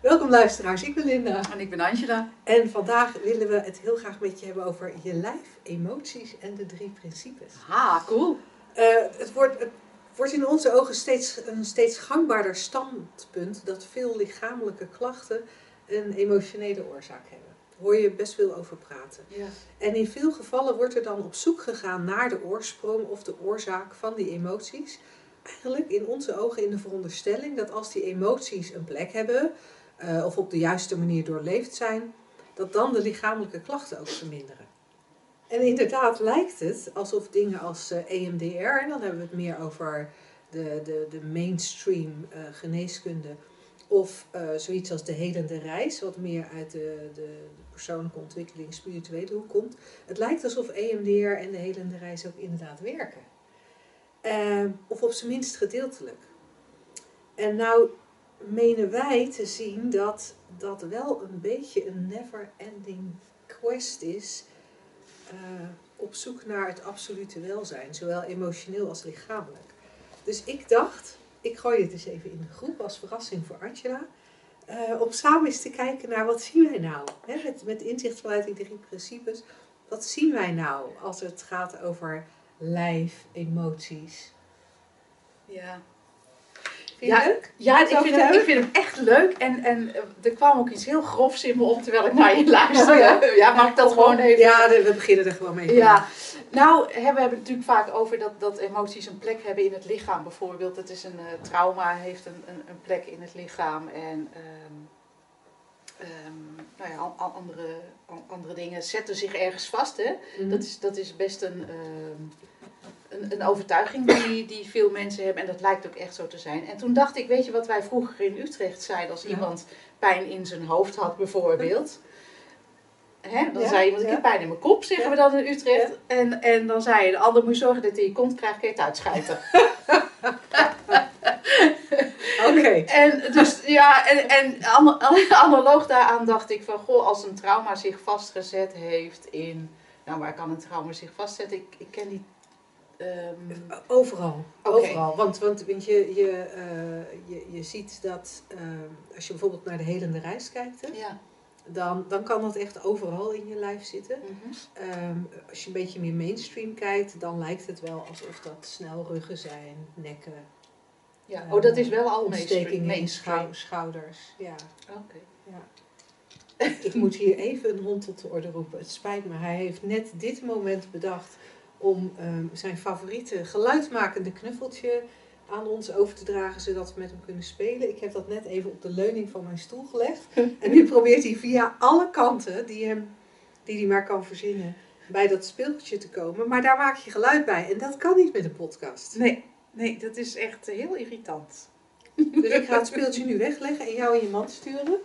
Welkom luisteraars, ik ben Linda. En ik ben Angela. En vandaag willen we het heel graag met je hebben over je lijf, emoties en de drie principes. Ah, cool. Uh, het, wordt, het wordt in onze ogen steeds, een steeds gangbaarder standpunt dat veel lichamelijke klachten een emotionele oorzaak hebben. Daar hoor je best veel over praten. Ja. En in veel gevallen wordt er dan op zoek gegaan naar de oorsprong of de oorzaak van die emoties. Eigenlijk in onze ogen in de veronderstelling dat als die emoties een plek hebben, uh, of op de juiste manier doorleefd zijn, dat dan de lichamelijke klachten ook verminderen. En inderdaad lijkt het alsof dingen als EMDR, en dan hebben we het meer over de, de, de mainstream uh, geneeskunde, of zoiets als de helende reis, wat meer uit de, de, de, persoonlijke ontwikkeling, spirituele hoek komt. Het lijkt alsof EMDR en de helende reis ook inderdaad werken. of op zijn minst gedeeltelijk. En nou menen wij te zien dat dat wel een beetje een never-ending quest is. Uh, op zoek naar het absolute welzijn, zowel emotioneel als lichamelijk. Dus ik dacht, ik gooi het eens even in de groep als verrassing voor Angela. Uh, om samen eens te kijken naar wat zien wij nou? Hè, met, met inzicht vanuit die drie principes. Wat zien wij nou als het gaat over lijf, emoties? Ja, Vind je ja, leuk? Ja, ik vind, hem, ik vind hem echt leuk. En, en eh, er kwam ook iets heel grofs in me op terwijl ik naar je luisterde. Ja, ja mag ik dat gewoon even? Ja, we beginnen er gewoon mee. Ja. Nou, we hebben het natuurlijk vaak over dat, dat emoties een plek hebben in het lichaam. Bijvoorbeeld, het is een uh, trauma, heeft een, een, een, plek in het lichaam. En um, um, nou ja, andere, andere dingen zetten zich ergens vast. Hè? Mm -hmm. dat, is, dat is best een... Um, een, een, overtuiging die, die veel mensen hebben. En dat lijkt ook echt zo te zijn. En toen dacht ik, weet je wat wij vroeger in Utrecht zeiden als iemand pijn in zijn hoofd had bijvoorbeeld. Hè, dan ja, zei iemand, ik heb pijn in mijn kop, zeggen we dan in Utrecht. En, en dan zei je, de ander moet zorgen dat hij je kont krijgt, kun je het uitschijten. Oké. En dus ja, en, en analoog daaraan dacht ik van, goh, als een trauma zich vastgezet heeft in, nou waar kan een trauma zich vastzetten? Ik, ik ken die Um, overal. Okay. Overal. Want, want, want je, je, uh, je, je ziet dat uh, als je bijvoorbeeld naar de helende reis kijkt, hè, ja. dan, dan kan dat echt overal in je lijf zitten. Mm -hmm. um, als je een beetje meer mainstream kijkt, dan lijkt het wel alsof dat snel ruggen zijn, nekken. Ja, oh, dat is wel al mainstream. in schouders. Ja. Oké. Okay. Ja. Ik moet hier even een hond tot de orde roepen. Het spijt me. Hij heeft net dit moment bedacht om um, zijn favoriete geluidmakende knuffeltje aan ons over te dragen, zodat we met hem kunnen spelen. Ik heb dat net even op de leuning van mijn stoel gelegd. en nu probeert hij via alle kanten die, hem, die hij maar kan verzinnen bij dat speeltje te komen. Maar daar maak je geluid bij. En dat kan niet met een podcast. Nee, nee dat is echt heel irritant. Dus ik ga het speeltje nu wegleggen en jou in je mand sturen.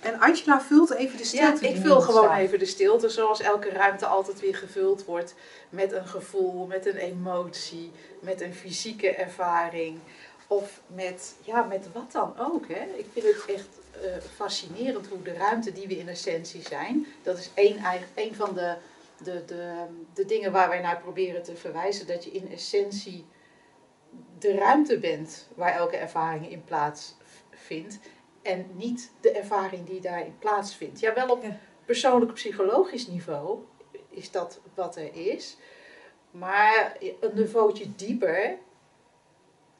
En Angela vult even de stilte. Ja, ik vul gewoon staat. even de stilte, zoals elke ruimte altijd weer gevuld wordt met een gevoel, met een emotie, met een fysieke ervaring. Of met, ja, met wat dan ook. Hè. Ik vind het echt uh, fascinerend hoe de ruimte die we in essentie zijn, dat is één, één van de, de, de, de dingen waar wij naar proberen te verwijzen, dat je in essentie de ruimte bent waar elke ervaring in plaats vindt en niet de ervaring die daarin plaatsvindt. Ja, wel op persoonlijk psychologisch niveau is dat wat er is. Maar een niveautje dieper,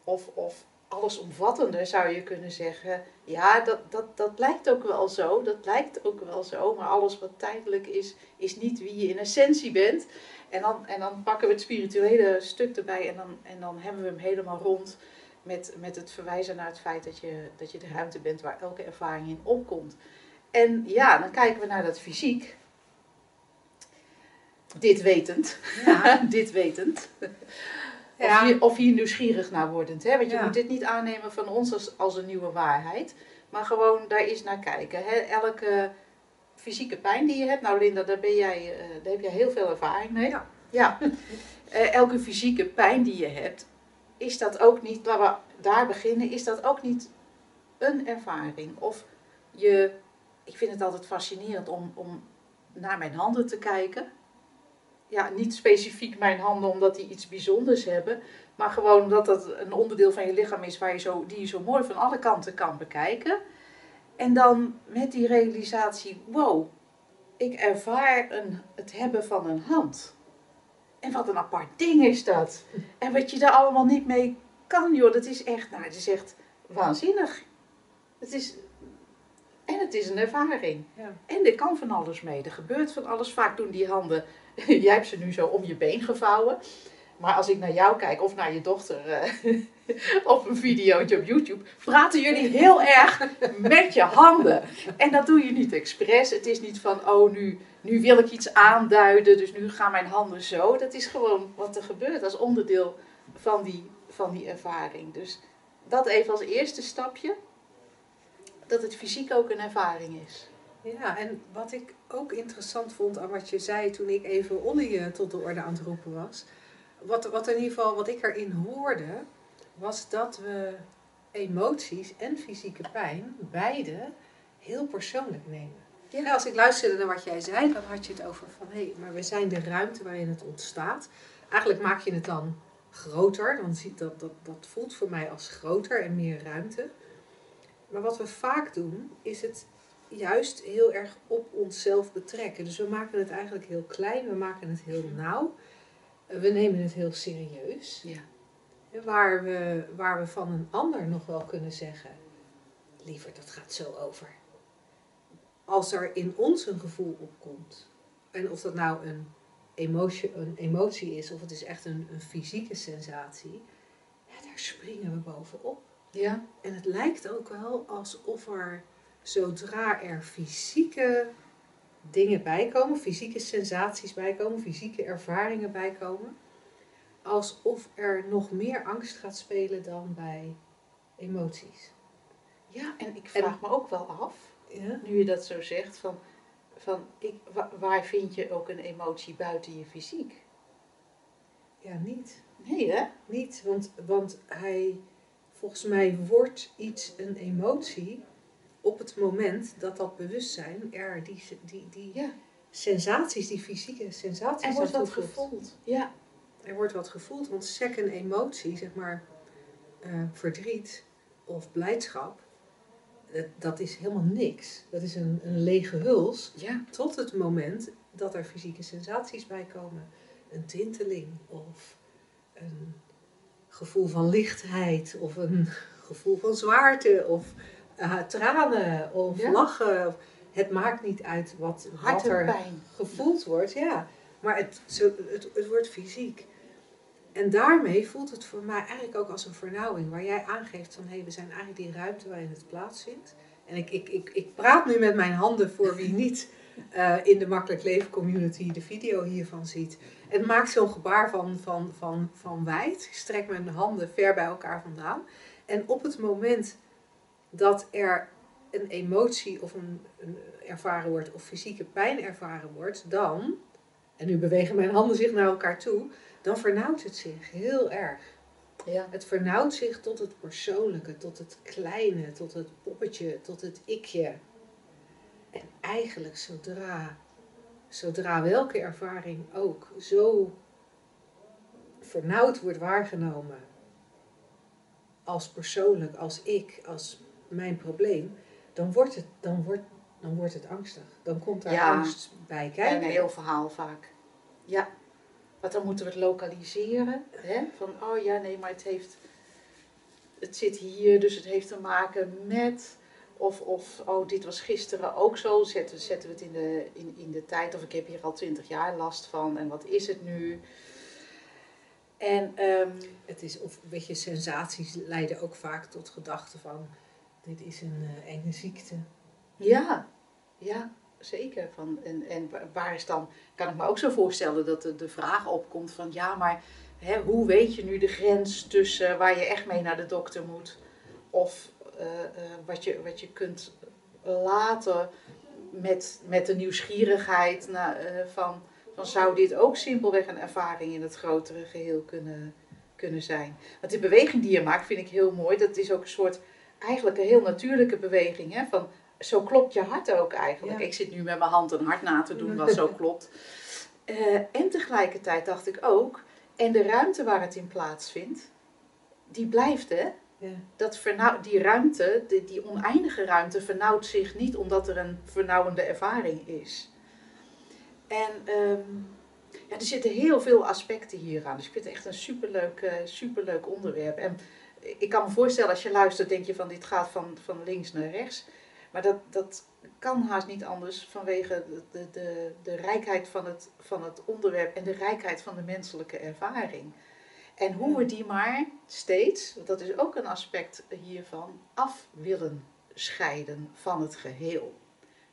of, of allesomvattender zou je kunnen zeggen. Ja, dat, dat, dat lijkt ook wel zo, dat lijkt ook wel zo. Maar alles wat tijdelijk is, is niet wie je in essentie bent. En dan, en dan pakken we het spirituele stuk erbij en dan, en dan hebben we hem helemaal rond met, met het verwijzen naar het feit dat je, dat je de ruimte bent waar elke ervaring in opkomt. En ja, dan kijken we naar dat fysiek. Dit wetend. Ja. dit wetend. Ja. Of, hier, of hier nieuwsgierig naar wordend. Hè? Want je ja. moet dit niet aannemen van ons als, als een nieuwe waarheid. Maar gewoon daar eens naar kijken. Hè? Elke fysieke pijn die je hebt. Nou Linda, daar, ben jij, uh, daar heb jij heel veel ervaring mee. Ja. ja. eh, elke fysieke pijn die je hebt, is dat ook niet, laten we daar beginnen, is dat ook niet een ervaring? Of je, ik vind het altijd fascinerend om, om naar mijn handen te kijken. Ja, niet specifiek mijn handen omdat die iets bijzonders hebben, maar gewoon omdat dat een onderdeel van je lichaam is waar je zo, die je zo mooi van alle kanten kan bekijken. En dan met die realisatie, wow, ik ervaar een, het hebben van een hand. En wat een apart ding is dat. En wat je daar allemaal niet mee kan, joh. Dat is echt, nou, het is echt waanzinnig. Het is, en het is een ervaring. Ja. En er kan van alles mee. Er gebeurt van alles. Vaak doen die handen, jij hebt ze nu zo om je been gevouwen. Maar als ik naar jou kijk of naar je dochter eh, op een videootje op YouTube, praten jullie heel erg met je handen. En dat doe je niet expres. Het is niet van, oh nu, nu wil ik iets aanduiden, dus nu gaan mijn handen zo. Dat is gewoon wat er gebeurt als onderdeel van die, van die ervaring. Dus dat even als eerste stapje, dat het fysiek ook een ervaring is. Ja, en wat ik ook interessant vond aan wat je zei toen ik even Olly eh, tot de orde aan het roepen was. Wat, wat in ieder geval, wat ik erin hoorde, was dat we emoties en fysieke pijn beide heel persoonlijk nemen. Ja. als ik luisterde naar wat jij zei, dan had je het over van hé, hey, maar we zijn de ruimte waarin het ontstaat. Eigenlijk maak je het dan groter, dan ziet dat, dat, dat voelt voor mij als groter en meer ruimte. Maar wat we vaak doen, is het juist heel erg op onszelf betrekken. Dus we maken het eigenlijk heel klein, we maken het heel nauw. We nemen het heel serieus. Ja. Waar we, waar we van een ander nog wel kunnen zeggen, liever dat gaat zo over. Als er in ons een gevoel opkomt, en of dat nou een emotie, een emotie is of het is echt een, een fysieke sensatie, ja, daar springen we bovenop. Ja. En het lijkt ook wel alsof er, zodra er fysieke dingen bijkomen, fysieke sensaties bijkomen, fysieke ervaringen bijkomen, alsof er nog meer angst gaat spelen dan bij emoties. Ja, en ik vraag me ook wel af, Ja? nu je dat zo zegt, van, van ik, wa- waar vind je ook een emotie buiten je fysiek? Ja, niet. Nee, hè? Niet, want, want hij, volgens mij wordt iets een emotie op het moment dat dat bewustzijn er die, die, die Ja. sensaties, die fysieke sensaties Er wordt wat gevoeld. Ja. Er wordt wat gevoeld, want second emotie, zeg maar eh, verdriet of blijdschap, dat, dat is helemaal niks. Dat is een, een lege huls Ja. tot het moment dat er fysieke sensaties bij komen. Een tinteling of een gevoel van lichtheid of een gevoel van zwaarte of eh, tranen of Ja. lachen. Het maakt niet uit wat, wat er gevoeld wordt, ja. Maar het, het wordt fysiek. En daarmee voelt het voor mij eigenlijk ook als een vernauwing. Waar jij aangeeft van, hé, hey, we zijn eigenlijk die ruimte waarin het plaatsvindt. En ik, ik, ik, ik praat nu met mijn handen voor wie niet eh, in de Makkelijk Leven community de video hiervan ziet. Het maakt zo'n gebaar van, van, van, van wijd. Ik strek mijn handen ver bij elkaar vandaan. En op het moment dat er een emotie of een, een ervaren wordt of fysieke pijn ervaren wordt, dan, en nu bewegen mijn handen zich naar elkaar toe, dan vernauwt het zich heel erg. Ja. Het vernauwt zich tot het persoonlijke, tot het kleine, tot het poppetje, tot het ikje. En eigenlijk zodra, zodra welke ervaring ook zo vernauwd wordt waargenomen als persoonlijk, als ik, als mijn probleem, dan wordt het, dan wordt, dan wordt het angstig. Dan komt daar Ja. angst bij En kijken. een heel verhaal vaak. Ja. Want dan moeten we het lokaliseren. Hè? Van, oh ja, nee, maar het heeft... Het zit hier, dus het heeft te maken met... Of, of oh, dit was gisteren ook zo. Zetten, zetten we het in de, in, in de tijd. Of ik heb hier al twintig jaar last van. En wat is het nu? En ehm, Het is, of weet je, sensaties leiden ook vaak tot gedachten van, dit is een eh, enge ziekte. Ja, ja, zeker. Van, en, en wa- waar is dan, kan ik me ook zo voorstellen dat de, de vraag opkomt van ja, maar hè, hoe weet je nu de grens tussen waar je echt mee naar de dokter moet of eh, eh, wat, je, wat je kunt laten met, met de nieuwsgierigheid eh, van, van zou dit ook simpelweg een ervaring in het grotere geheel kunnen, kunnen zijn. Want de beweging die je maakt vind ik heel mooi. Dat is ook een soort, eigenlijk een heel natuurlijke beweging. Hè? Van, zo klopt je hart ook eigenlijk. Ja. Ik zit nu met mijn hand een hart na te doen wat zo klopt. Eh, en tegelijkertijd dacht ik ook, en de ruimte waar het in plaatsvindt, die blijft hè. Ja. Dat vernauw, die ruimte, die, die oneindige ruimte, vernauwt zich niet omdat er een vernauwende ervaring is. En ehm, ja, er zitten heel veel aspecten hier aan. Dus ik vind het echt een superleuk, eh, superleuk onderwerp. En ik kan me voorstellen, als je luistert, denk je van dit gaat van, van links naar rechts. Maar dat, dat kan haast niet anders vanwege de, de, de, de rijkheid van het, van het onderwerp en de rijkheid van de menselijke ervaring. En hoe we die maar steeds, dat is ook een aspect hiervan, af willen scheiden van het geheel.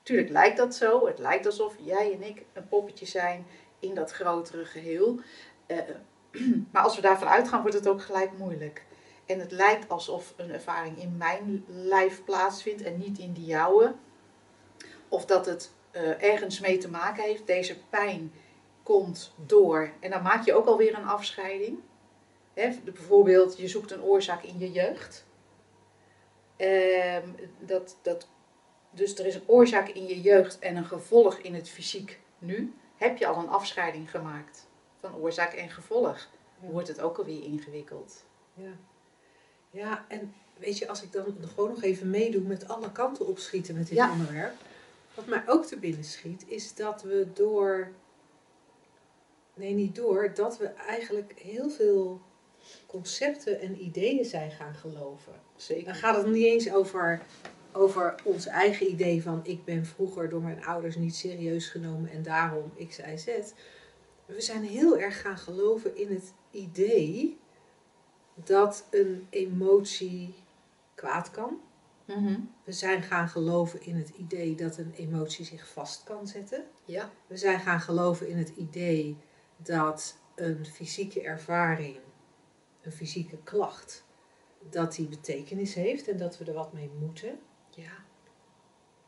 Tuurlijk lijkt dat zo. Het lijkt alsof jij en ik een poppetje zijn in dat grotere geheel. Eh, maar als we daarvan uitgaan, wordt het ook gelijk moeilijk. En het lijkt alsof een ervaring in mijn lijf plaatsvindt en niet in die jouwe. Of dat het eh, ergens mee te maken heeft. Deze pijn komt door. En dan maak je ook alweer een afscheiding. Hè, bijvoorbeeld, je zoekt een oorzaak in je jeugd. Ehm, dat, dat, dus er is een oorzaak in je jeugd en een gevolg in het fysiek nu. Heb je al een afscheiding gemaakt van oorzaak en gevolg? Wordt het ook alweer ingewikkeld. Ja. Ja, en weet je, als ik dan gewoon nog even meedoe met alle kanten opschieten met dit Ja. onderwerp. Wat mij ook te binnen schiet, is dat we door. Nee, niet door, dat we eigenlijk heel veel concepten en ideeën zijn gaan geloven. Dan gaat het niet eens over, over ons eigen idee van ik ben vroeger door mijn ouders niet serieus genomen en daarom X, Y, Z. We zijn heel erg gaan geloven in het idee dat een emotie kwaad kan. Mhm. We zijn gaan geloven in het idee dat een emotie zich vast kan zetten. Ja. We zijn gaan geloven in het idee dat een fysieke ervaring, een fysieke klacht, dat die betekenis heeft en dat we er wat mee moeten. ja.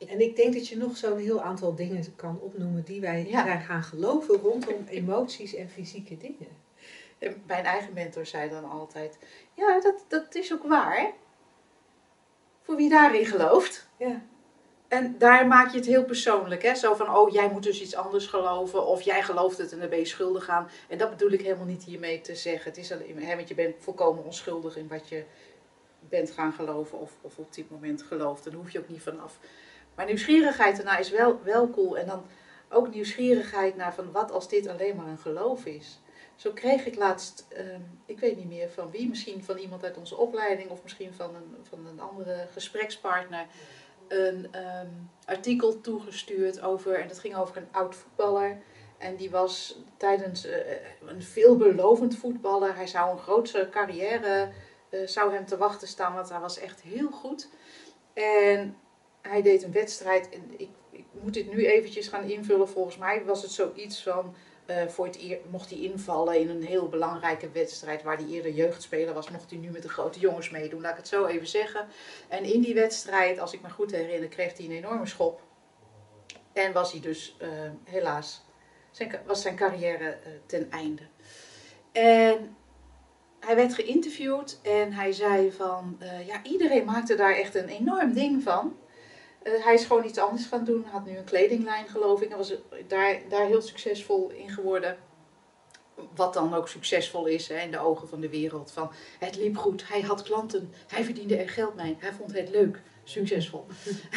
En ik denk dat je nog zo'n heel aantal dingen kan opnoemen die wij Ja. zijn gaan geloven rondom emoties en fysieke dingen. En Mijn eigen mentor zei dan altijd: Ja, dat, dat is ook waar. Voor wie daarin gelooft. Ja, En daar maak je het heel persoonlijk. Hè? Zo van: Oh, jij moet dus iets anders geloven. Of jij gelooft het en dan ben je schuldig aan. En dat bedoel ik helemaal niet hiermee te zeggen. Het is alleen, hè, want je bent volkomen onschuldig in wat je bent gaan geloven. Of, of op dit moment gelooft. Daar hoef je ook niet vanaf. Maar nieuwsgierigheid daarna is wel, wel cool. En dan ook nieuwsgierigheid naar van wat als dit alleen maar een geloof is. Zo kreeg ik laatst, ehm, ik weet niet meer van wie, misschien van iemand uit onze opleiding of misschien van een, van een andere gesprekspartner, een ehm, artikel toegestuurd over, en dat ging over een oud voetballer. En die was tijdens eh, een veelbelovend voetballer, hij zou een grootse carrière, eh, zou hem te wachten staan, want hij was echt heel goed. En hij deed een wedstrijd, en ik, ik moet dit nu eventjes gaan invullen, volgens mij was het zoiets van... Eh, voor het mocht hij invallen in een heel belangrijke wedstrijd waar hij eerder jeugdspeler was, mocht hij nu met de grote jongens meedoen, laat ik het zo even zeggen. En in die wedstrijd, als ik me goed herinner, kreeg hij een enorme schop. En was hij dus eh, helaas, zijn, was zijn carrière eh, ten einde. En hij werd geïnterviewd en hij zei van, ja, iedereen maakte daar echt een enorm ding van. Eh, hij is gewoon iets anders gaan doen. Had nu een kledinglijn, geloof ik. Hij was daar, daar heel succesvol in geworden. Wat dan ook succesvol is hè, in de ogen van de wereld. Van, het liep goed, hij had klanten, hij verdiende er geld mee. Hij vond het leuk, succesvol.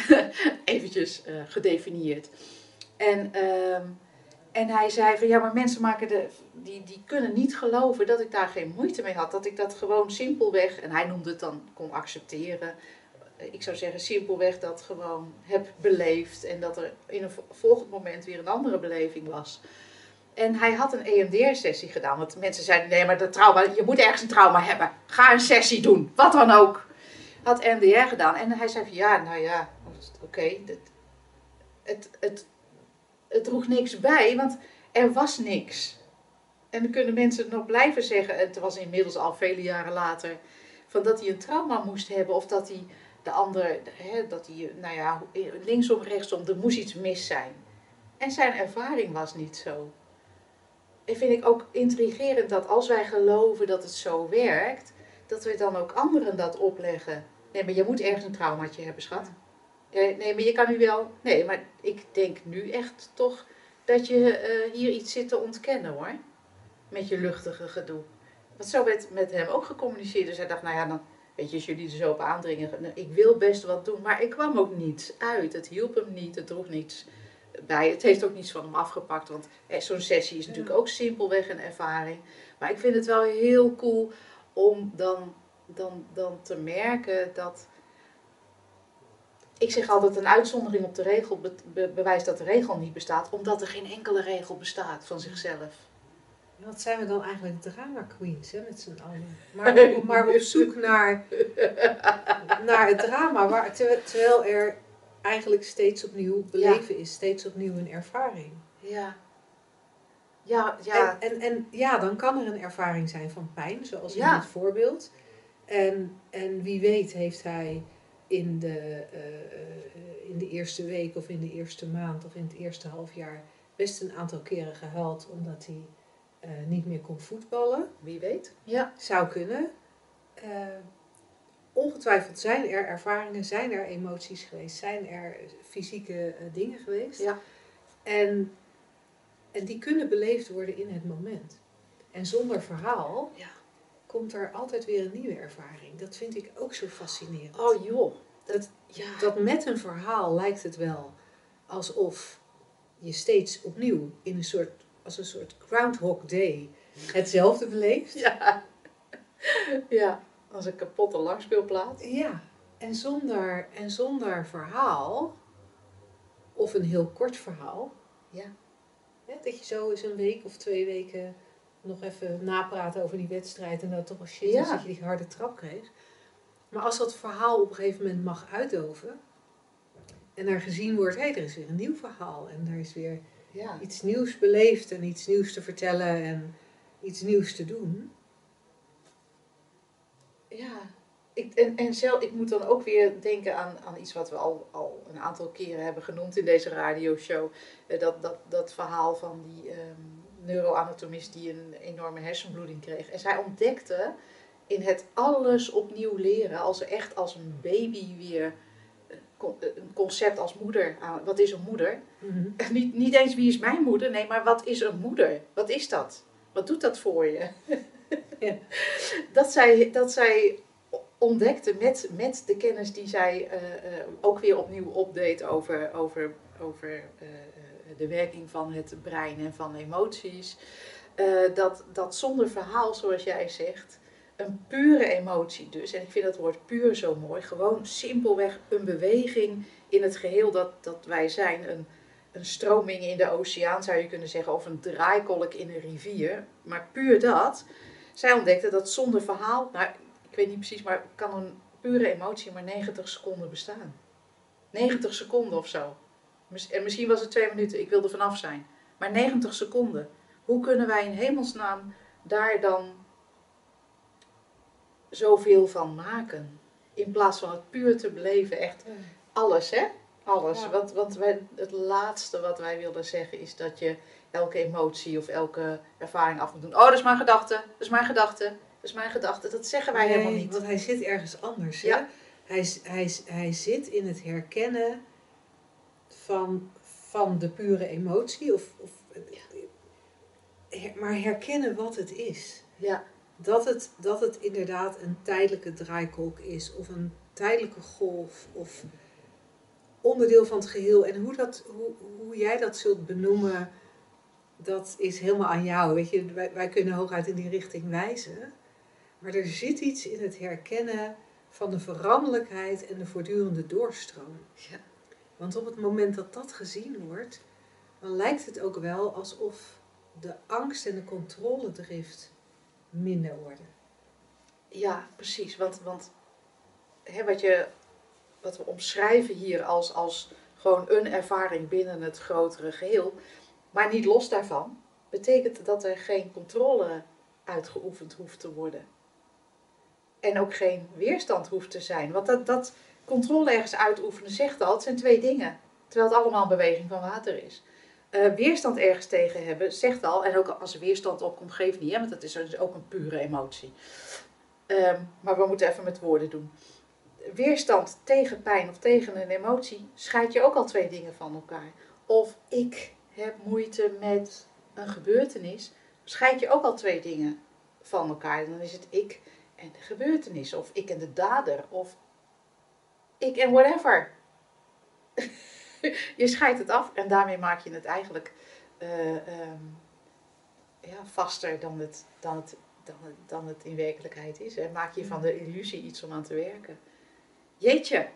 Eventjes eh, gedefinieerd. En, ehm, en hij zei van ja, maar mensen maken de, die, die kunnen niet geloven dat ik daar geen moeite mee had. Dat ik dat gewoon simpelweg, en hij noemde het dan, kon accepteren ik zou zeggen simpelweg dat gewoon heb beleefd en dat er in een vo- volgend moment weer een andere beleving was. En hij had een EMDR-sessie gedaan, want mensen zeiden nee, maar dat trauma, je moet ergens een trauma hebben. Ga een sessie doen, wat dan ook. Had EMDR gedaan en hij zei van ja, nou ja, oké, dit- het, het, het droeg niks bij, want er was niks. En dan kunnen mensen nog blijven zeggen, en het was inmiddels al vele jaren later, van dat hij een trauma moest hebben of dat hij de ander, hè, dat hij, nou ja, linksom, rechtsom, er moest iets mis zijn. En zijn ervaring was niet zo. vind ik ook intrigerend dat als wij geloven dat het zo werkt, dat we dan ook anderen dat opleggen. Nee, maar je moet ergens een traumaatje hebben, schat. Eh, nee, maar je kan nu wel. Nee, maar ik denk nu echt toch dat je eh, hier iets zit te ontkennen hoor. Met je luchtige gedoe. Want zo werd met hem ook gecommuniceerd. Dus hij dacht, nou ja, dan weet je, als jullie er zo op aandringen. nou, ik wil best wat doen, maar ik kwam ook niets uit. Het hielp hem niet, het droeg niets bij. Het heeft ook niets van hem afgepakt. Want eh, zo'n sessie is natuurlijk ook simpelweg een ervaring. Maar ik vind het wel heel cool om dan, dan, dan te merken dat. Ik zeg altijd, een uitzondering op de regel be- be- bewijst dat de regel niet bestaat, omdat er geen enkele regel bestaat van zichzelf. Wat zijn we dan eigenlijk drama queens, hè, met z'n allen. Maar, maar op zoek naar, naar het drama, waar, terwijl, er eigenlijk steeds opnieuw beleven is, steeds opnieuw een ervaring. Ja. Ja, ja. En, en, en ja, dan kan er een ervaring zijn van pijn, zoals in Ja. dit voorbeeld. En, en wie weet heeft hij in de, eh, eh, in de eerste week of in de eerste maand of in het eerste half jaar best een aantal keren gehuild omdat hij eh, niet meer kon voetballen. Wie weet. Ja. Zou kunnen. Eh, ongetwijfeld zijn er ervaringen, zijn er emoties geweest, zijn er fysieke eh, dingen geweest. Ja. En, en die kunnen beleefd worden in het moment. En zonder verhaal Ja. komt er altijd weer een nieuwe ervaring. Dat vind ik ook zo fascinerend. Oh joh. Dat, Ja. dat met een verhaal lijkt het wel alsof je steeds opnieuw in een soort, als een soort Groundhog Day hetzelfde beleeft. Ja. Ja. Als een kapotte langspeelplaat. Ja, en zonder, en zonder verhaal, of een heel kort verhaal, Ja. dat je zo eens een week of twee weken nog even napraat over die wedstrijd en dat toch wel shit Ja. is dat je die harde trap kreeg. Maar als dat verhaal op een gegeven moment mag uitdoven en er gezien wordt, hé, hey, er is weer een nieuw verhaal en er is weer Ja. iets nieuws beleefd en iets nieuws te vertellen en iets nieuws te doen. Ja. Ik, en, en zelf, ik moet dan ook weer denken aan, aan iets wat we al, al een aantal keren hebben genoemd in deze radioshow. Eh, Dat, dat, dat verhaal van die ehm, neuroanatomist die een enorme hersenbloeding kreeg. En zij ontdekte in het alles opnieuw leren, als echt als een baby weer een con- een concept als moeder. aan- Wat is een moeder? Niet, niet eens wie is mijn moeder, nee, maar wat is een moeder? Wat is dat? Wat doet dat voor je? Ja. dat, zij, dat zij ontdekte met, met de kennis die zij eh, eh, ook weer opnieuw opdeed over, over, over eh, eh, de werking van het brein en van emoties. eh, dat, dat zonder verhaal, zoals jij zegt, een pure emotie dus, en ik vind dat woord puur zo mooi, gewoon simpelweg een beweging in het geheel dat, dat wij zijn. Een, een stroming in de oceaan zou je kunnen zeggen, of een draaikolk in een rivier. Maar puur dat. Zij ontdekte dat zonder verhaal, nou, ik weet niet precies, maar kan een pure emotie maar 90 seconden bestaan. 90 seconden of zo. En misschien was het twee minuten, ik wilde vanaf zijn. Maar 90 seconden. Hoe kunnen wij in hemelsnaam daar dan zoveel van maken? In plaats van het puur te beleven, echt alles, hè? Alles. Ja. Want, want wij, het laatste wat wij wilden zeggen is dat je elke emotie of elke ervaring af moet doen. Oh, dat is mijn gedachte. Dat is mijn gedachte. Dat is mijn gedachte. Dat zeggen wij Nee, helemaal niet. Want hij zit ergens anders. Hè? Ja. Hij, hij, hij zit in het herkennen van, van de pure emotie. Of, of, her- maar herkennen wat het is. Ja, Dat het, dat het inderdaad een tijdelijke draaikolk is. Of een tijdelijke golf. Of onderdeel van het geheel. En hoe, dat, hoe, hoe jij dat zult benoemen, dat is helemaal aan jou. Weet je, wij, wij kunnen hooguit in die richting wijzen. Maar er zit iets in het herkennen van de veranderlijkheid en de voortdurende doorstroom. Ja. Want op het moment dat dat gezien wordt, dan lijkt het ook wel alsof de angst en de controledrift minder worden. ja precies. Want, want hè, wat, je, wat we omschrijven hier als, als gewoon een ervaring binnen het grotere geheel, maar niet los daarvan, betekent dat er geen controle uitgeoefend hoeft te worden. En ook geen weerstand hoeft te zijn. Want dat, dat controle ergens uitoefenen zegt al, het zijn twee dingen. Terwijl het allemaal een beweging van water is. Eh, weerstand ergens tegen hebben, zegt al, en ook als er weerstand opkomt, geeft niet, hè, want dat is dus ook een pure emotie. Ehm, maar we moeten even met woorden doen. Weerstand tegen pijn of tegen een emotie scheid je ook al twee dingen van elkaar. Of ik heb moeite met een gebeurtenis, scheid je ook al twee dingen van elkaar. Dan is het ik en de gebeurtenis, of ik en de dader, of ik en whatever. je scheidt het af en daarmee maak je het eigenlijk uh, um, ja, vaster dan het, dan, het, dan, het, dan het in werkelijkheid is. Hè. Maak je van de illusie iets om aan te werken. Jeetje,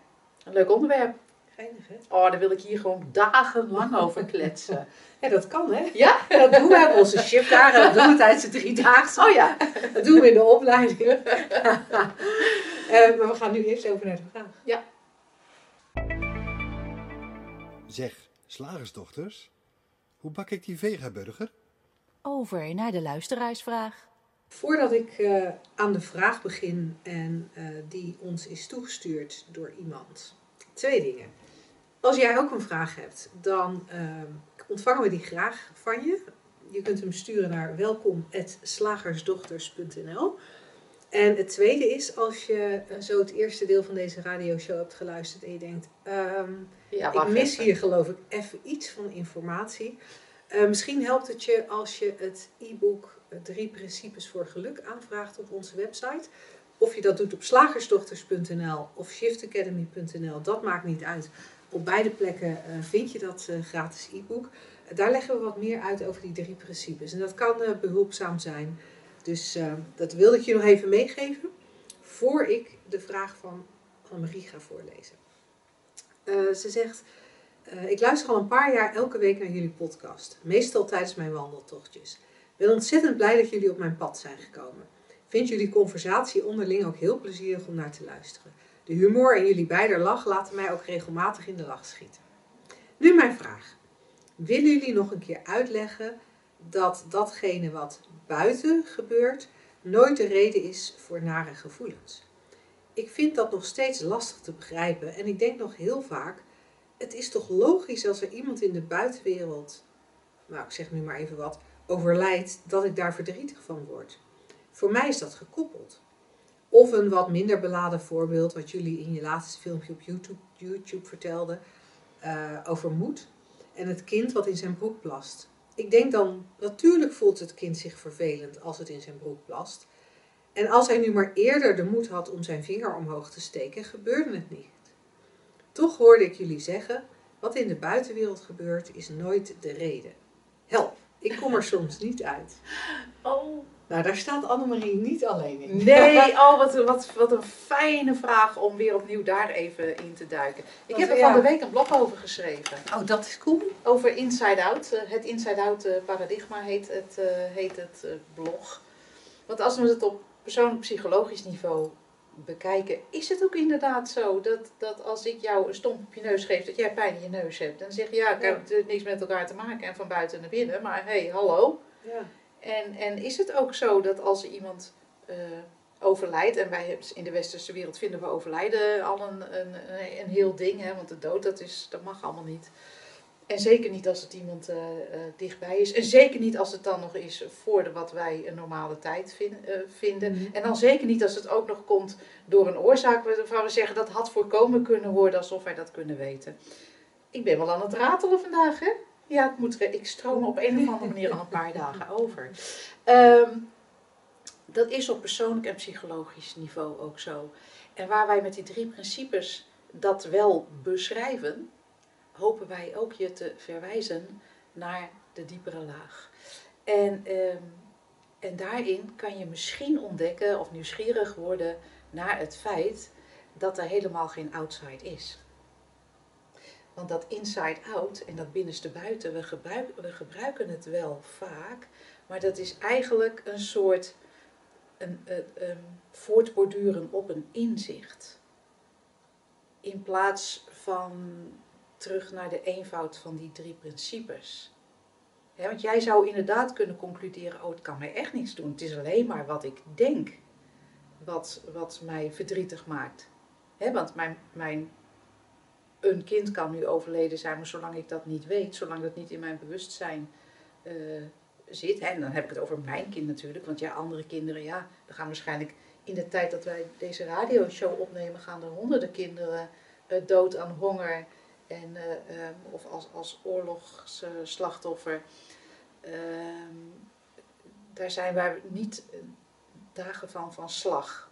een leuk onderwerp. Geinig, hè? Oh, daar wil ik hier gewoon dagenlang over kletsen. Ja, dat kan, hè? Ja? Dat doen we op onze shiftdagen. Dat doen we tijdens de drie dagen. Oh ja. Dat doen we in de opleiding. uh, maar we gaan nu eerst over naar de vraag. Ja. Zeg, slagersdochters, hoe bak ik die vegaburger? Over naar de luisteraarsvraag. Voordat ik uh, aan de vraag begin en uh, die ons is toegestuurd door iemand. Twee dingen. Als jij ook een vraag hebt, dan uh, ontvangen we die graag van je. Je kunt hem sturen naar welkom.slagersdochters.nl. En het tweede is, als je zo het eerste deel van deze radioshow hebt geluisterd en je denkt, um, ja, ik mis even. hier geloof ik even iets van informatie. Uh, misschien helpt het je als je het e-book Drie Principes voor Geluk aanvraagt op onze website. Of je dat doet op slagersdochters.nl of shiftacademy.nl, dat maakt niet uit. Op beide plekken uh, vind je dat uh, gratis e-book. daar leggen we wat meer uit over die drie principes. En dat kan behulpzaam zijn. Dus dat wilde ik je nog even meegeven. Voor ik de vraag van Annemarie ga voorlezen. Uh, ze zegt: uh, Ik luister al een paar jaar elke week naar jullie podcast. Meestal tijdens mijn wandeltochtjes. Ik ben ontzettend blij dat jullie op mijn pad zijn gekomen. Vind jullie conversatie onderling ook heel plezierig om naar te luisteren. De humor en jullie beider lach laten mij ook regelmatig in de lach schieten. Nu mijn vraag. Willen jullie nog een keer uitleggen dat datgene wat buiten gebeurt nooit de reden is voor nare gevoelens? Ik vind dat nog steeds lastig te begrijpen en ik denk nog heel vaak: het is toch logisch als er iemand in de buitenwereld, nou ik zeg nu maar even wat, overlijdt, dat ik daar verdrietig van word. Voor mij is dat gekoppeld. Of een wat minder beladen voorbeeld, wat jullie in je laatste filmpje op YouTube, YouTube vertelden, uh, over moed en het kind wat in zijn broek plast. Ik denk dan, natuurlijk voelt het kind zich vervelend als het in zijn broek plast. En als hij nu maar eerder de moed had om zijn vinger omhoog te steken, gebeurde het niet. Toch hoorde ik jullie zeggen, wat in de buitenwereld gebeurt is nooit de reden. Help, ik kom er soms niet uit. Oh. Nou, daar staat Annemarie niet alleen in. Nee, oh, wat, wat, wat een fijne vraag om weer opnieuw daar even in te duiken. Ik Want, heb er ja. van de week een blog over geschreven. Oh, dat is cool. Over Inside Out. Eh, Het Inside Out eh, paradigma heet het, eh, heet het blog. Want als we het op persoonlijk psychologisch niveau bekijken, is het ook inderdaad zo dat, dat als ik jou een stomp op je neus geef, dat jij pijn in je neus hebt. Dan zeg je, ja, ik heb niks met elkaar te maken en van buiten naar binnen, maar hé, hey, hallo. Ja. En, en is het ook zo dat als er iemand eh, overlijdt, en wij in de westerse wereld vinden we overlijden al een, een, een heel ding, hè, want de dood dat, is, dat mag allemaal niet. En zeker niet als het iemand eh, eh, dichtbij is. En zeker niet als het dan nog is voor de, wat wij een normale tijd vin- vinden. Mhm. En dan zeker niet als het ook nog komt door een oorzaak waarvan we zeggen dat had voorkomen kunnen worden alsof wij dat kunnen weten. Ik ben wel aan het ratelen vandaag, hè? Ja, het moet, ik stroom op een of andere manier al een paar dagen over. Ehm, dat is op persoonlijk en psychologisch niveau ook zo. En waar wij met die drie principes dat wel beschrijven, hopen wij ook je te verwijzen naar de diepere laag. En, ehm, en daarin kan je misschien ontdekken of nieuwsgierig worden naar het feit dat er helemaal geen outside is. Want dat inside-out en dat binnenste buiten, we gebruiken, het wel vaak, maar dat is eigenlijk een soort een, voortborduren op een inzicht. In plaats van terug naar de eenvoud van die drie principes. Want jij zou inderdaad kunnen concluderen, oh het kan mij echt niets doen. Het is alleen maar wat ik denk wat, wat mij verdrietig maakt. Want mijn, mijn een kind kan nu overleden zijn, maar zolang ik dat niet weet, zolang dat niet in mijn bewustzijn eh, zit, en dan heb ik het over mijn kind natuurlijk, want ja, andere kinderen, ja, er gaan waarschijnlijk in de tijd dat wij deze radioshow opnemen, gaan er honderden kinderen eh, dood aan honger en, eh, ehm, of als, als oorlogsslachtoffer. Ehm, daar zijn wij niet dagen van, van slag,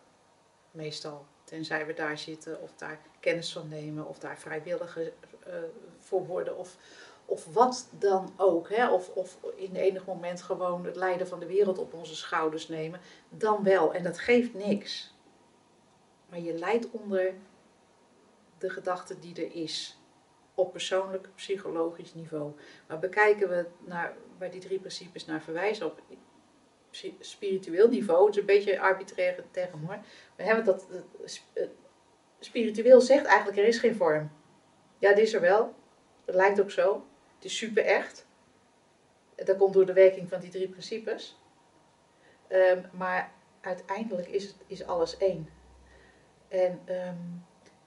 meestal. Tenzij we daar zitten of daar kennis van nemen of daar vrijwilliger eh, voor worden of, of wat dan ook. Hè? Of, of in enig moment gewoon het lijden van de wereld op onze schouders nemen. Dan wel. En dat geeft niks. Maar je lijdt onder de gedachte die er is. Op persoonlijk, psychologisch niveau. Maar bekijken we naar, waar die drie principes naar verwijzen op spiritueel niveau. Het is een beetje een arbitraire term hoor. We hebben dat, dat- eh, spiritueel zegt eigenlijk er is geen vorm. Ja, het is er wel. Het lijkt ook zo. Het is super echt. Dat komt door de werking van die drie principes. Ehm, maar uiteindelijk is, het, is alles één. En, ehm,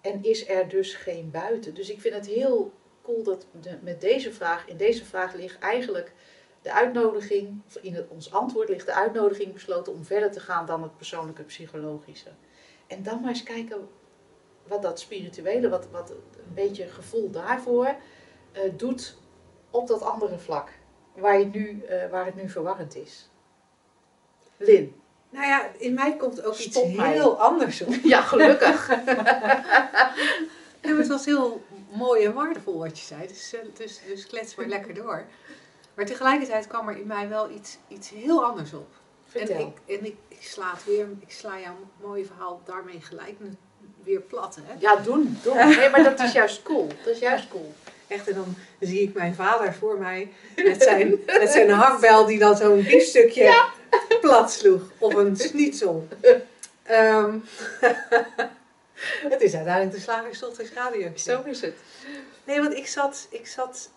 en is er dus geen buiten. Dus ik vind het heel cool dat de, met deze vraag, in deze vraag ligt eigenlijk de uitnodiging, of in het, ons antwoord ligt de uitnodiging besloten om verder te gaan dan het persoonlijke psychologische. En dan maar eens kijken wat dat spirituele, wat, wat een beetje gevoel daarvoor eh, doet op dat andere vlak, waar, je nu, eh, waar het nu verwarrend is. Lin. Nou ja, in mij komt ook iets mij. heel anders op. Ja, gelukkig. Ja, het was heel mooi en waardevol wat je zei. Dus, eh, dus, dus klets maar lekker door. Maar tegelijkertijd kwam er in mij wel iets, iets heel anders op. En, Vertel. ik, en ik, ik sla het weer, ik sla jouw mooie verhaal daarmee gelijk weer plat. Hè? Ja, doen, doen. Nee, maar dat is juist cool. Dat is juist cool. Echt, en dan zie ik mijn vader voor mij met zijn, met zijn hakbel die dan zo'n biefstukje plat sloeg. Of een schnitzel. Ehm, het is uiteindelijk de Slagersdochters Radio. Zo is het. Nee, want ik zat, ik zat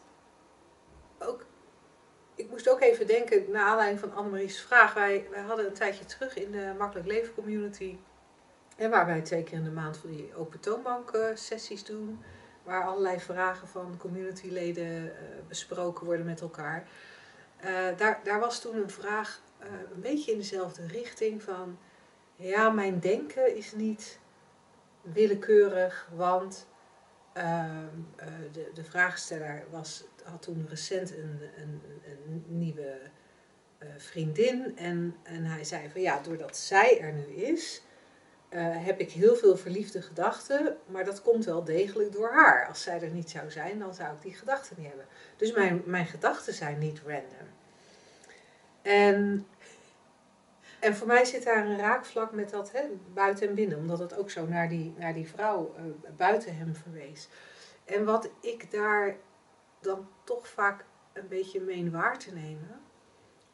ook. Ik moest ook even denken, naar aanleiding van Annemarie's vraag. Wij, hadden een tijdje terug in de Makkelijk Leven Community. En waar wij twee keer in de maand van die open toonbank eh, sessies doen. Waar allerlei vragen van communityleden eh, besproken worden met elkaar. Eh, daar, daar was toen een vraag een beetje in dezelfde richting van... Ja, mijn denken is niet willekeurig, want Ehm, eh, de, de vraagsteller was, had toen recent een, een, een nieuwe eh, vriendin. En, en hij zei van ja, doordat zij er nu is, eh, heb ik heel veel verliefde gedachten. Maar dat komt wel degelijk door haar. Als zij er niet zou zijn, dan zou ik die gedachten niet hebben. Dus mijn, mijn gedachten zijn niet random. En, en voor mij zit daar een raakvlak met dat hè, buiten en binnen, omdat het ook zo naar die, naar die vrouw eh, buiten hem verwees. En wat ik daar dan toch vaak een beetje meen waar te nemen,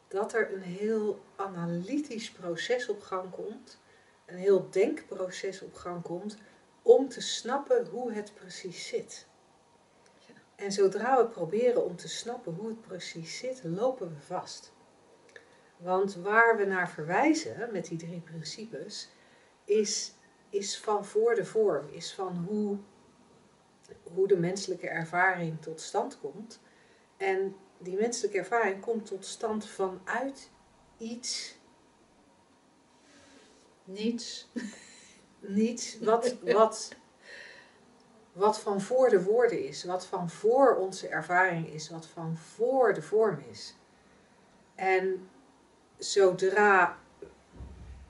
dat er een heel analytisch proces op gang komt, een heel denkproces op gang komt, om te snappen hoe het precies zit. En zodra we proberen om te snappen hoe het precies zit, lopen we vast. Want waar we naar verwijzen met die drie principes, is, is van voor de vorm, is van hoe, hoe de menselijke ervaring tot stand komt. En die menselijke ervaring komt tot stand vanuit iets, Niets. niets wat, wat, wat van voor de woorden is, wat van voor onze ervaring is, wat van voor de vorm is. En zodra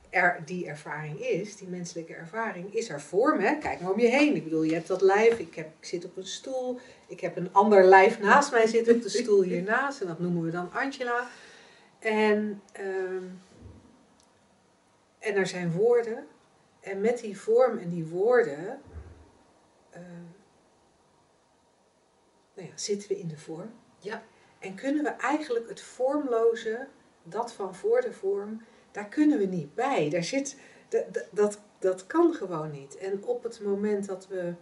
er die ervaring is, die menselijke ervaring, is er vorm. Hè? Kijk maar om je heen. Ik bedoel, je hebt dat lijf, ik, heb, ik zit op een stoel, ik heb een ander lijf naast mij zitten op de stoel hiernaast. En dat noemen we dan Angela. En, ehm, en er zijn woorden. En met die vorm en die woorden ehm, nou ja, zitten we in de vorm. Ja. En kunnen we eigenlijk het vormloze, dat van voor de vorm, daar kunnen we niet bij. Daar zit, dat, dat- kan gewoon niet. En op het moment dat we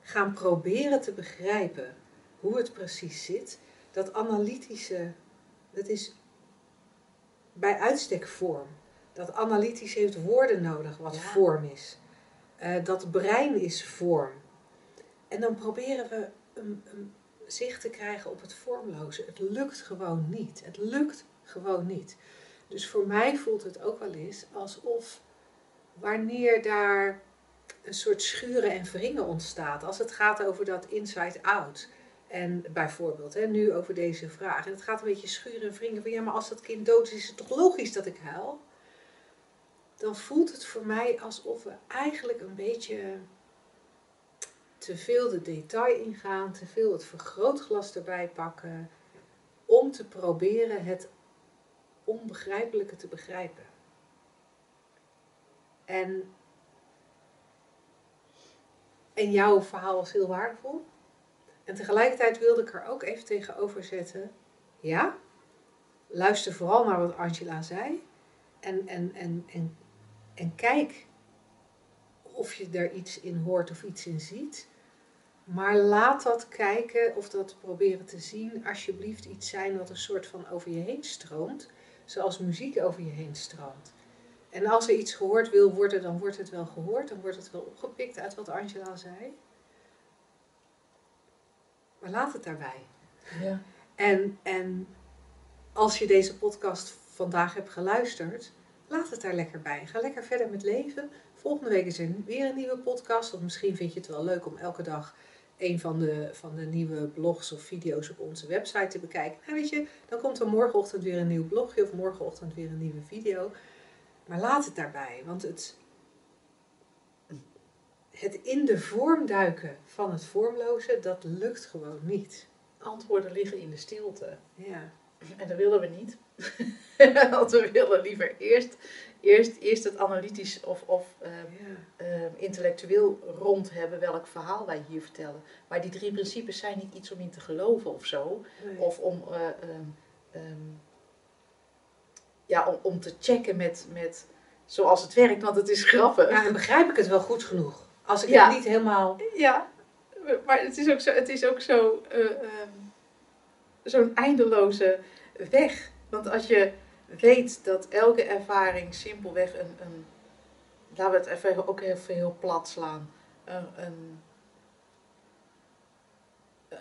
gaan proberen te begrijpen hoe het precies zit, dat analytische, dat is bij uitstek vorm. Dat analytisch heeft woorden nodig wat Ja. vorm is. Eh, dat brein is vorm. En dan proberen we een, een zicht te krijgen op het vormloze. Het lukt gewoon niet. Het lukt gewoon niet. Dus voor mij voelt het ook wel eens alsof wanneer daar een soort schuren en wringen ontstaat, als het gaat over dat inside-out. En bijvoorbeeld, hè, nu over deze vraag. En het gaat een beetje schuren en wringen van ja, maar als dat kind dood is, is het toch logisch dat ik huil? Dan voelt het voor mij alsof we eigenlijk een beetje te veel de detail ingaan, te veel het vergrootglas erbij pakken, om te proberen het onbegrijpelijke te begrijpen. En, en jouw verhaal was heel waardevol. En tegelijkertijd wilde ik er ook even tegenover zetten. Ja, luister vooral naar wat Angela zei. En, en, en, en, en kijk of je er iets in hoort of iets in ziet. Maar laat dat kijken of dat proberen te zien alsjeblieft iets zijn wat een soort van over je heen stroomt. Zoals muziek over je heen stroomt. En als er iets gehoord wil worden, dan wordt het wel gehoord. Dan wordt het wel opgepikt uit wat Angela zei. Maar laat het daarbij. Ja. En, en als je deze podcast vandaag hebt geluisterd, laat het daar lekker bij. Ga lekker verder met leven. Volgende week is er weer een nieuwe podcast. Of misschien vind je het wel leuk om elke dag een van de, van de nieuwe blogs of video's op onze website te bekijken. Nou weet je, dan komt er morgenochtend weer een nieuw blogje of morgenochtend weer een nieuwe video. Maar laat het daarbij, want het, het in de vorm duiken van het vormloze, dat lukt gewoon niet. Antwoorden liggen in de stilte. Ja. En dat willen we niet. Want we willen liever eerst, eerst, eerst het analytisch of, of ehm, ehm, intellectueel rond hebben welk verhaal wij hier vertellen. Maar die drie principes zijn niet iets om in te geloven of zo. Nee. Of om, eh, ehm, ja, om, om te checken met, met zoals het werkt, want het is grappig. Ja, en begrijp ik het wel goed genoeg? Als ik Ja. het niet helemaal... Ja, maar het is ook zo, het is ook zo eh, zo'n eindeloze weg. Want als je weet dat elke ervaring simpelweg een, een laten we het even ook even heel plat slaan, een, een,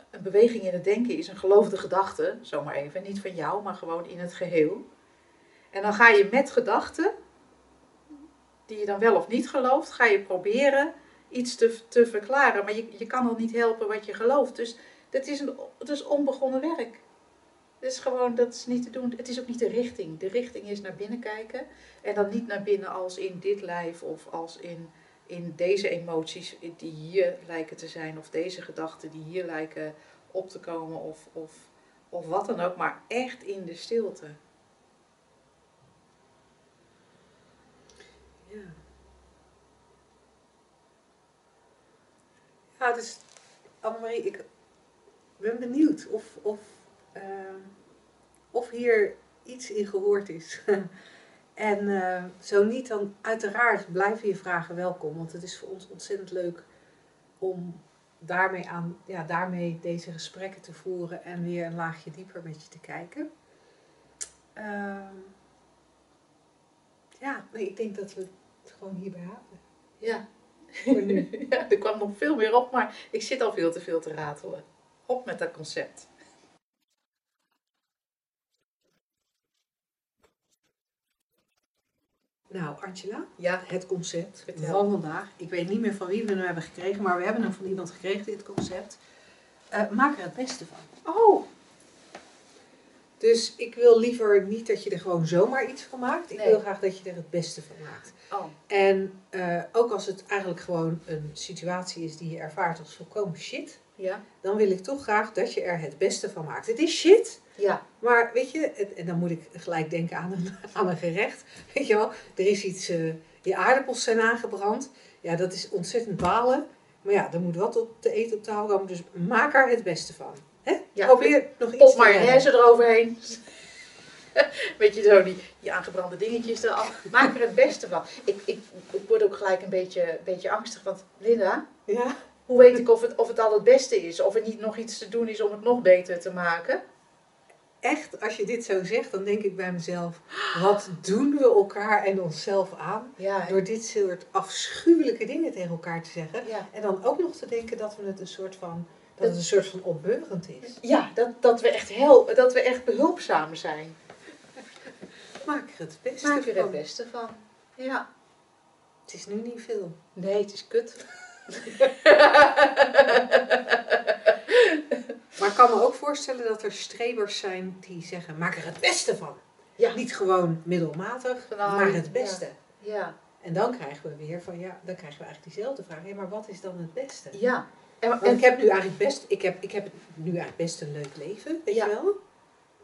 een beweging in het denken is een geloofde gedachte, zomaar even, niet van jou, maar gewoon in het geheel. En dan ga je met gedachten, die je dan wel of niet gelooft, ga je proberen iets te, te verklaren. Maar je, je kan al niet helpen wat je gelooft. Dus dat is, een, het is onbegonnen werk. Het is gewoon, dat is niet te doen. Het is ook niet de richting. De richting is naar binnen kijken. En dan niet naar binnen als in dit lijf of als in, in deze emoties die hier lijken te zijn. Of deze gedachten die hier lijken op te komen. Of, of, of wat dan ook. Maar echt in de stilte. Ja. Ja, dus Annemarie, ik ben benieuwd of, of, ehm, of hier iets in gehoord is. en eh, zo niet, dan uiteraard blijven je vragen welkom. Want het is voor ons ontzettend leuk om daarmee, aan, ja, daarmee deze gesprekken te voeren en weer een laagje dieper met je te kijken. Ehm, ja, nee, ik denk dat we het gewoon hierbij houden. Ja. Voor nu. ja, er kwam nog veel meer op, maar ik zit al veel te veel te ratelen. Op met dat concept. Nou, Angela, Ja, het concept Vertel. van vandaag. Ik weet niet meer van wie we hem hebben gekregen, maar we hebben hem van iemand gekregen, dit concept. Eh, maak er het beste van. Oh, Dus ik wil liever niet dat je er gewoon zomaar iets van maakt. Ik Nee. wil graag dat je er het beste van maakt. oh. En eh, ook als het eigenlijk gewoon een situatie is die je ervaart als volkomen shit, Ja, dan wil ik toch graag dat je er het beste van maakt. Het is shit, ja, Maar weet je, het- en dan moet ik gelijk denken aan een, aan een gerecht. Weet je wel, er is iets, eh die aardappels zijn aangebrand. Ja, dat is ontzettend balen. Maar ja, er moet wat op te eten op tafel komen. Dus maak er het beste van. Hè? Ja, Probeer nog iets redden. hersen eroverheen. Weet je zo, die, die aangebrande dingetjes eraf. Maak er het beste van. Ik, ik, ik word ook gelijk een beetje, beetje angstig. Want Linda, Ja, hoe weet ik of het, of het al het beste is? Of er niet nog iets te doen is om het nog beter te maken? Echt, als je dit zo zegt, dan denk ik bij mezelf: wat doen we elkaar en onszelf aan Ja, door dit soort afschuwelijke dingen tegen elkaar te zeggen? ja. En dan ook nog te denken dat we het een soort van, dat het een soort van opbeurend is. ja dat, dat, we echt hel, dat we echt behulpzaam zijn. Maak er het beste Maak er van. het beste van. Ja. Het is nu niet veel. Nee, het is kut. Maar ik kan me ook voorstellen dat er strebers zijn die zeggen: maak er het beste van. Ja. Niet gewoon middelmatig, maar het beste. Ja. En dan krijgen we weer van ja, dan krijgen we eigenlijk diezelfde vraag. Ja, maar wat is dan het beste? Ja. En, ik heb nu eigenlijk best, ik heb, ik heb nu eigenlijk best een leuk leven, weet Ja. je wel?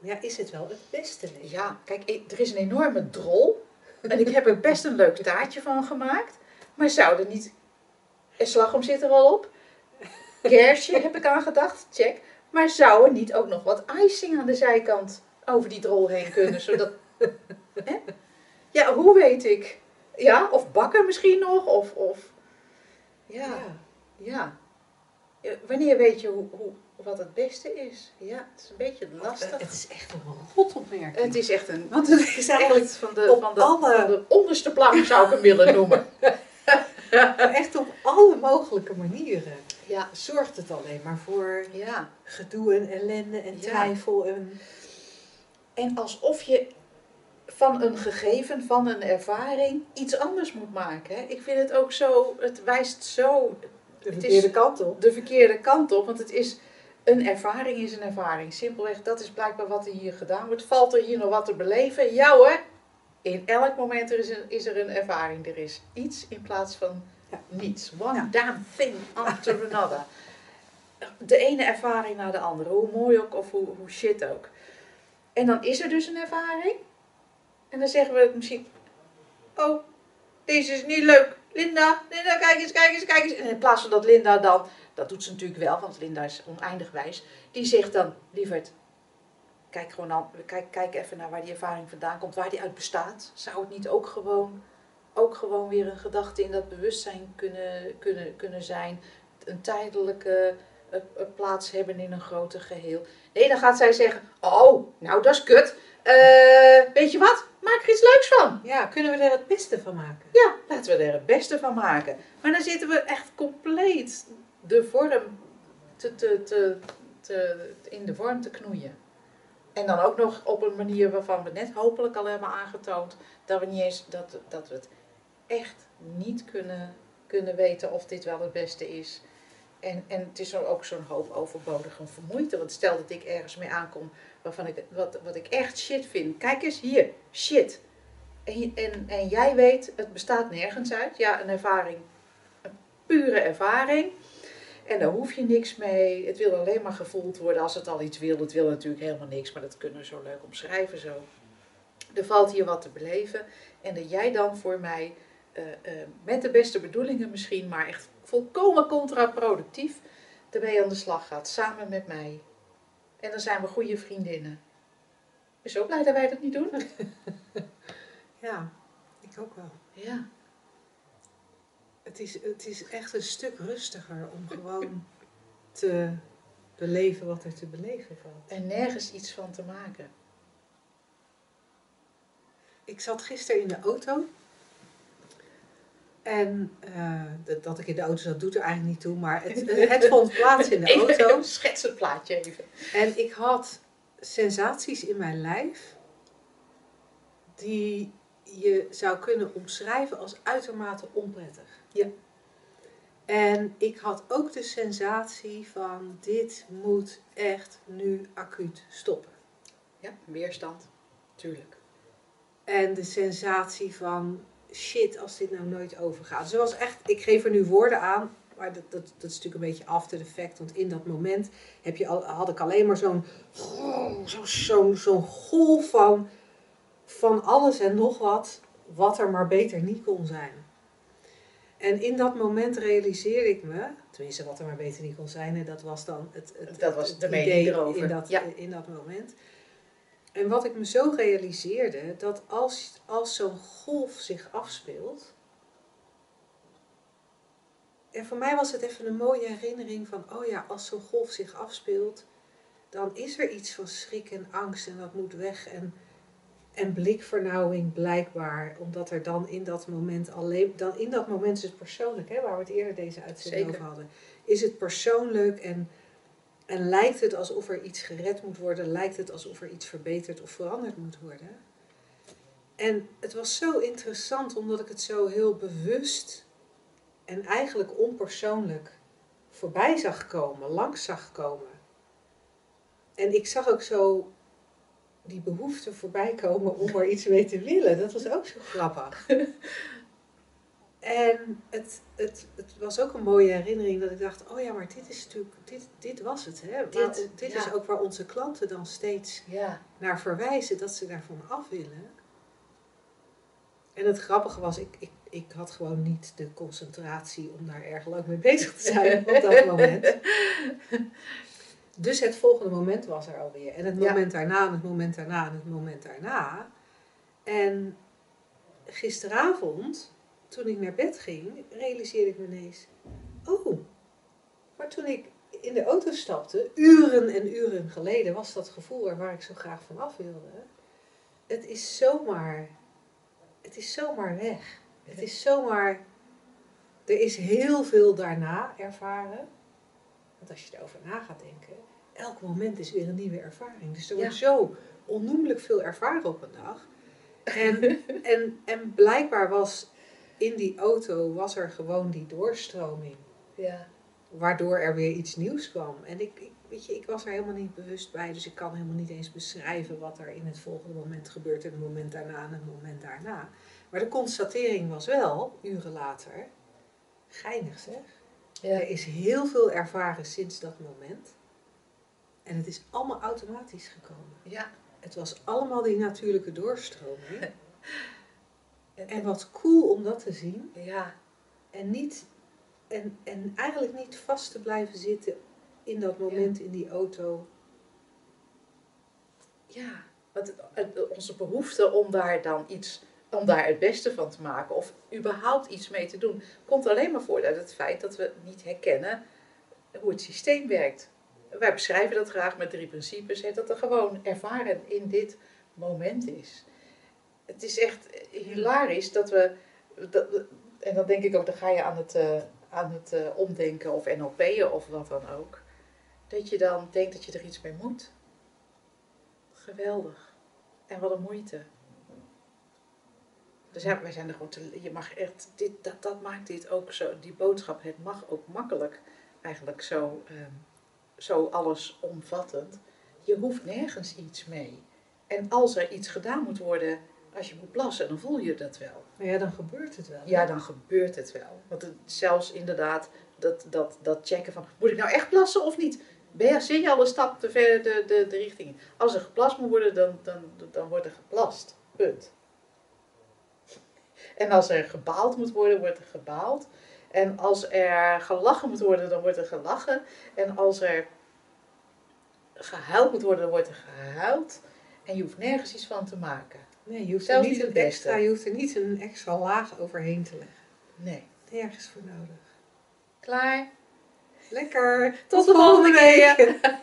Ja, is het wel het beste leven? ja, kijk, er is een enorme drol. En ik heb er best een leuk taartje van gemaakt. Maar zou er niet... En slagroom zit er al op. Kersje heb ik aan gedacht, check. Maar zou er niet ook nog wat icing aan de zijkant over die drol heen kunnen? Zodat... Hè? Ja, hoe weet ik? Ja, of bakken misschien nog? Of... of ja. Ja. Ja, Wanneer weet je hoe, hoe, wat het beste is? Ja, het is een beetje lastig. Het is echt een rotopmerking. Het is echt een... Want het is eigenlijk van de, van, de, alle- van de onderste plank zou ik hem willen noemen. echt op alle mogelijke manieren. Ja. Zorgt het alleen maar voor ja. gedoe en ellende en twijfel. En... En alsof je van een gegeven, van een ervaring, iets anders moet maken. Hè? Ik vind het ook zo, het wijst zo De verkeerde kant op. de verkeerde kant op. Want het is, een ervaring is een ervaring. Simpelweg, dat is blijkbaar wat er hier gedaan wordt. Valt er hier nog wat te beleven? Ja hoor. In elk moment er is, een, is er een ervaring. Er is iets in plaats van Ja. niets. One Ja. damn thing after another. De ene ervaring naar de andere. Hoe mooi ook of hoe, hoe shit ook. En dan is er dus een ervaring. En dan zeggen we misschien... Oh, deze is niet leuk. Linda, Linda, kijk eens, kijk eens, kijk eens. En in plaats van dat Linda dan... Dat doet ze natuurlijk wel, want Linda is oneindig wijs. Die zegt dan, lieverd... Kijk gewoon al, kijk, kijk even naar waar die ervaring vandaan komt. Waar die uit bestaat. Zou het niet ook gewoon, ook gewoon weer een gedachte in dat bewustzijn kunnen, kunnen, kunnen zijn? Een tijdelijke eh, eh, plaats hebben in een groter geheel. Nee, dan gaat zij zeggen... Oh, nou dat is kut. Eh, weet je wat? Maak er iets leuks van. Ja, kunnen we er het beste van maken? Ja, laten we er het beste van maken. Maar dan zitten we echt compleet de vorm te, te, te, te, in de vorm te knoeien. En dan ook nog op een manier waarvan we net hopelijk al hebben aangetoond dat we niet eens dat, dat we het echt niet kunnen, kunnen weten of dit wel het beste is. En, en het is ook zo'n hoop overbodige vermoeite. Want stel dat ik ergens mee aankom waarvan ik, wat, wat ik echt shit vind. Kijk eens hier, shit. En, en, en jij weet, het bestaat nergens uit. Ja, een ervaring, een pure ervaring. En daar hoef je niks mee. Het wil alleen maar gevoeld worden als het al iets wil. Het wil natuurlijk helemaal niks, maar dat kunnen we zo leuk omschrijven zo. Er valt hier wat te beleven. En dat jij dan voor mij, eh, eh, met de beste bedoelingen misschien, maar echt volkomen contraproductief, ermee aan de slag gaat. Samen met mij. En dan zijn we goede vriendinnen. Ik ben zo blij dat wij dat niet doen. Ja, ik ook wel. Ja. Het is, het is echt een stuk rustiger om gewoon te beleven wat er te beleven valt. En nergens iets van te maken. Ik zat gisteren in de auto. En eh, dat, dat ik in de auto zat, doet er eigenlijk niet toe. Maar het, het vond plaats in de Even, auto. schets het plaatje even. En ik had sensaties in mijn lijf. Die je zou kunnen omschrijven als uitermate onprettig. Ja. En ik had ook de sensatie van dit moet echt nu acuut stoppen. Ja, weerstand. Tuurlijk. En de sensatie van shit als dit nou nooit overgaat. Dus er was echt, ik geef er nu woorden aan, maar dat, dat, dat is natuurlijk een beetje after the fact. Want in dat moment heb je al, had ik alleen maar zo'n zo, zo'n zo'n golf van, van alles en nog wat, wat er maar beter niet kon zijn. En in dat moment realiseerde ik me, tenminste wat er maar beter niet kon zijn, en dat was dan het, het, Dat was het idee erover. in dat, Ja. in dat moment. En wat ik me zo realiseerde, dat als, als zo'n golf zich afspeelt. En voor mij was het even een mooie herinnering van, oh ja, als zo'n golf zich afspeelt, dan is er iets van schrik en angst en dat moet weg. En, en blikvernauwing blijkbaar, omdat er dan in dat moment alleen, dan in dat moment is het persoonlijk, hè, waar we het eerder deze uitzending over hadden, is het persoonlijk en, en lijkt het alsof er iets gered moet worden, lijkt het alsof er iets verbeterd of veranderd moet worden. En het was zo interessant omdat ik het zo heel bewust en eigenlijk onpersoonlijk voorbij zag komen, langs zag komen. En ik zag ook zo die behoefte voorbij komen om er iets mee te willen. Dat was ook zo grappig. En het, het, het was ook een mooie herinnering dat ik dacht, oh ja, maar dit is natuurlijk, dit, dit was het. Hè? Dit, Dit, dit ja. is ook waar onze klanten dan steeds Ja. naar verwijzen, dat ze daarvan af willen. En het grappige was, ik, ik, ik had gewoon niet de concentratie om daar erg lang mee bezig te zijn op dat moment. Dus het volgende moment was er alweer. En het Ja. moment daarna, en het moment daarna, en het moment daarna. En gisteravond, toen ik naar bed ging, realiseerde ik me ineens: Oh, maar toen ik in de auto stapte, uren en uren geleden, was dat gevoel er waar ik zo graag van af wilde. Het is zomaar, het is zomaar weg. Het is zomaar, er is heel veel daarna ervaren. Want als je erover na gaat denken, elk moment is weer een nieuwe ervaring. Dus er wordt zo onnoemelijk veel ervaren op een dag. En, en, en blijkbaar was in die auto, was er gewoon die doorstroming Ja. waardoor er weer iets nieuws kwam. En ik, ik, weet je, ik was er helemaal niet bewust bij, dus ik kan helemaal niet eens beschrijven wat er in het volgende moment gebeurt en het moment daarna en het moment daarna. Maar de constatering was wel, uren later, geinig zeg. Er is heel veel ervaren sinds dat moment. En het is allemaal automatisch gekomen. Ja. Het was allemaal die natuurlijke doorstroming. En, wat cool om dat te zien. ja. En, niet, en, en eigenlijk niet vast te blijven zitten in dat moment in die auto. Ja, want onze behoefte om daar dan iets, om daar het beste van te maken of überhaupt iets mee te doen, komt alleen maar voort uit het feit dat we niet herkennen hoe het systeem werkt. Wij beschrijven dat graag met drie principes, hè, dat er gewoon ervaren in dit moment is. Het is echt hilarisch dat we, en dan denk ik ook, dan ga je aan het, eh, aan het eh, omdenken of NLP'en of wat dan ook, dat je dan denkt dat je er iets mee moet. Geweldig. En wat een moeite. Dus ja, wij zijn er gewoon te, je mag echt, dit, dat, dat maakt dit ook zo, die boodschap, het mag ook makkelijk, eigenlijk zo, ehm, zo alles omvattend. Je hoeft nergens iets mee. En als er iets gedaan moet worden, als je moet plassen, dan voel je dat wel. Nou ja, dan gebeurt het wel. Ja, dan gebeurt het wel. Want het, zelfs inderdaad, dat, dat, dat checken van, moet ik nou echt plassen of niet? Ben je, zit je al een stap te ver de, de, de richting in? Als er geplast moet worden, dan, dan, dan wordt er geplast. Punt. En als er gebaald moet worden, wordt er gebaald. En als er gelachen moet worden, dan wordt er gelachen. En als er gehuild moet worden, dan wordt er gehuild. En je hoeft nergens iets van te maken. Nee, je hoeft Zelfs er niet niet een extra, je hoeft er niet een extra laag overheen te leggen. Nee. Nergens voor nodig. Klaar? Lekker. Tot de volgende keer.